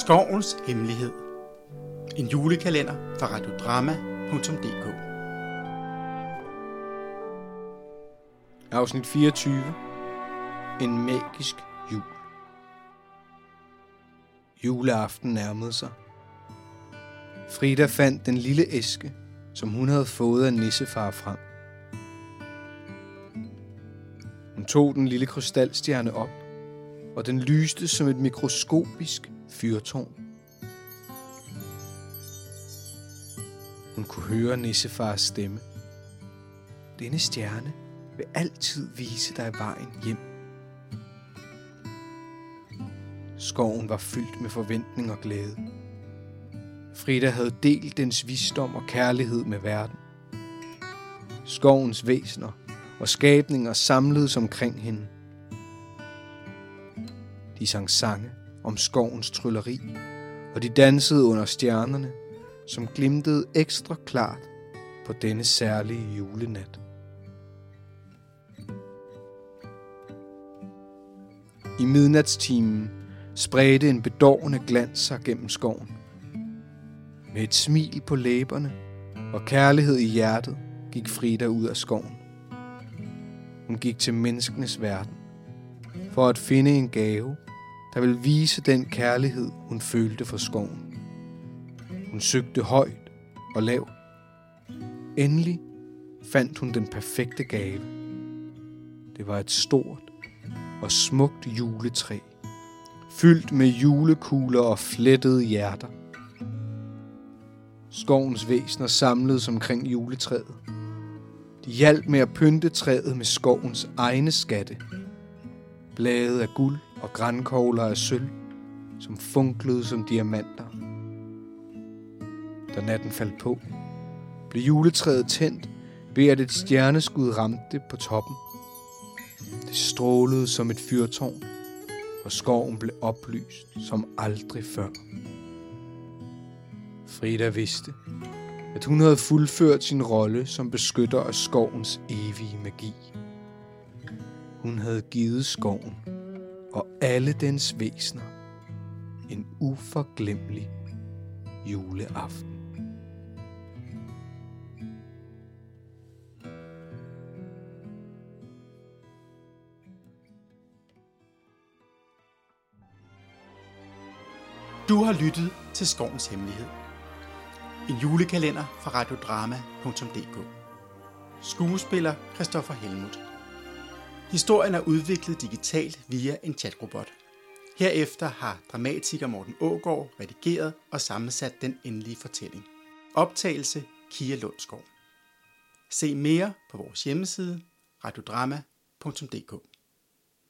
Skovens Hemmelighed. En julekalender fra radiodrama.dk Afsnit 24. En magisk jul. Juleaften nærmede sig. Frida fandt den lille æske, som hun havde fået af nissefar frem. Hun tog den lille krystalstjerne op, og den lyste som et mikroskopisk fyrtårn. Hun kunne høre nissefars stemme. Denne stjerne vil altid vise dig vejen hjem. Skoven var fyldt med forventning og glæde. Frida havde delt dens visdom og kærlighed med verden. Skovens væsner og skabninger samledes omkring hende. De sang sange om skovens trylleri, og de dansede under stjernerne, som glimtede ekstra klart på denne særlige julenat. I midnatstimen spredte en bedårende glans sig gennem skoven. Med et smil på læberne og kærlighed i hjertet gik Frida ud af skoven. Hun gik til menneskenes verden for at finde en gave, der ville vise den kærlighed, hun følte for skoven. Hun søgte højt og lavt. Endelig fandt hun den perfekte gave. Det var et stort og smukt juletræ, fyldt med julekugler og flettede hjerter. Skovens væsener samledes omkring juletræet. De hjalp med at pynte træet med skovens egne skatte. Blade af guld og grænkogler af sølv, som funklede som diamanter. Da natten faldt på, blev juletræet tændt ved at et stjerneskud ramte på toppen. Det strålede som et fyrtårn, og skoven blev oplyst som aldrig før. Frida vidste, at hun havde fuldført sin rolle som beskytter af skovens evige magi. Hun havde givet skoven og alle dens væsner en uforglemmelig juleaften. Du har lyttet til Skovens Hemmelighed. En julekalender fra radiodrama.dk Skuespiller Christoffer Helmut Historien er udviklet digitalt via en chatrobot. Herefter har dramatiker Morten Ågård redigeret og sammensat den endelige fortælling. Optagelse Kia Lundsgaard. Se mere på vores hjemmeside radiodrama.dk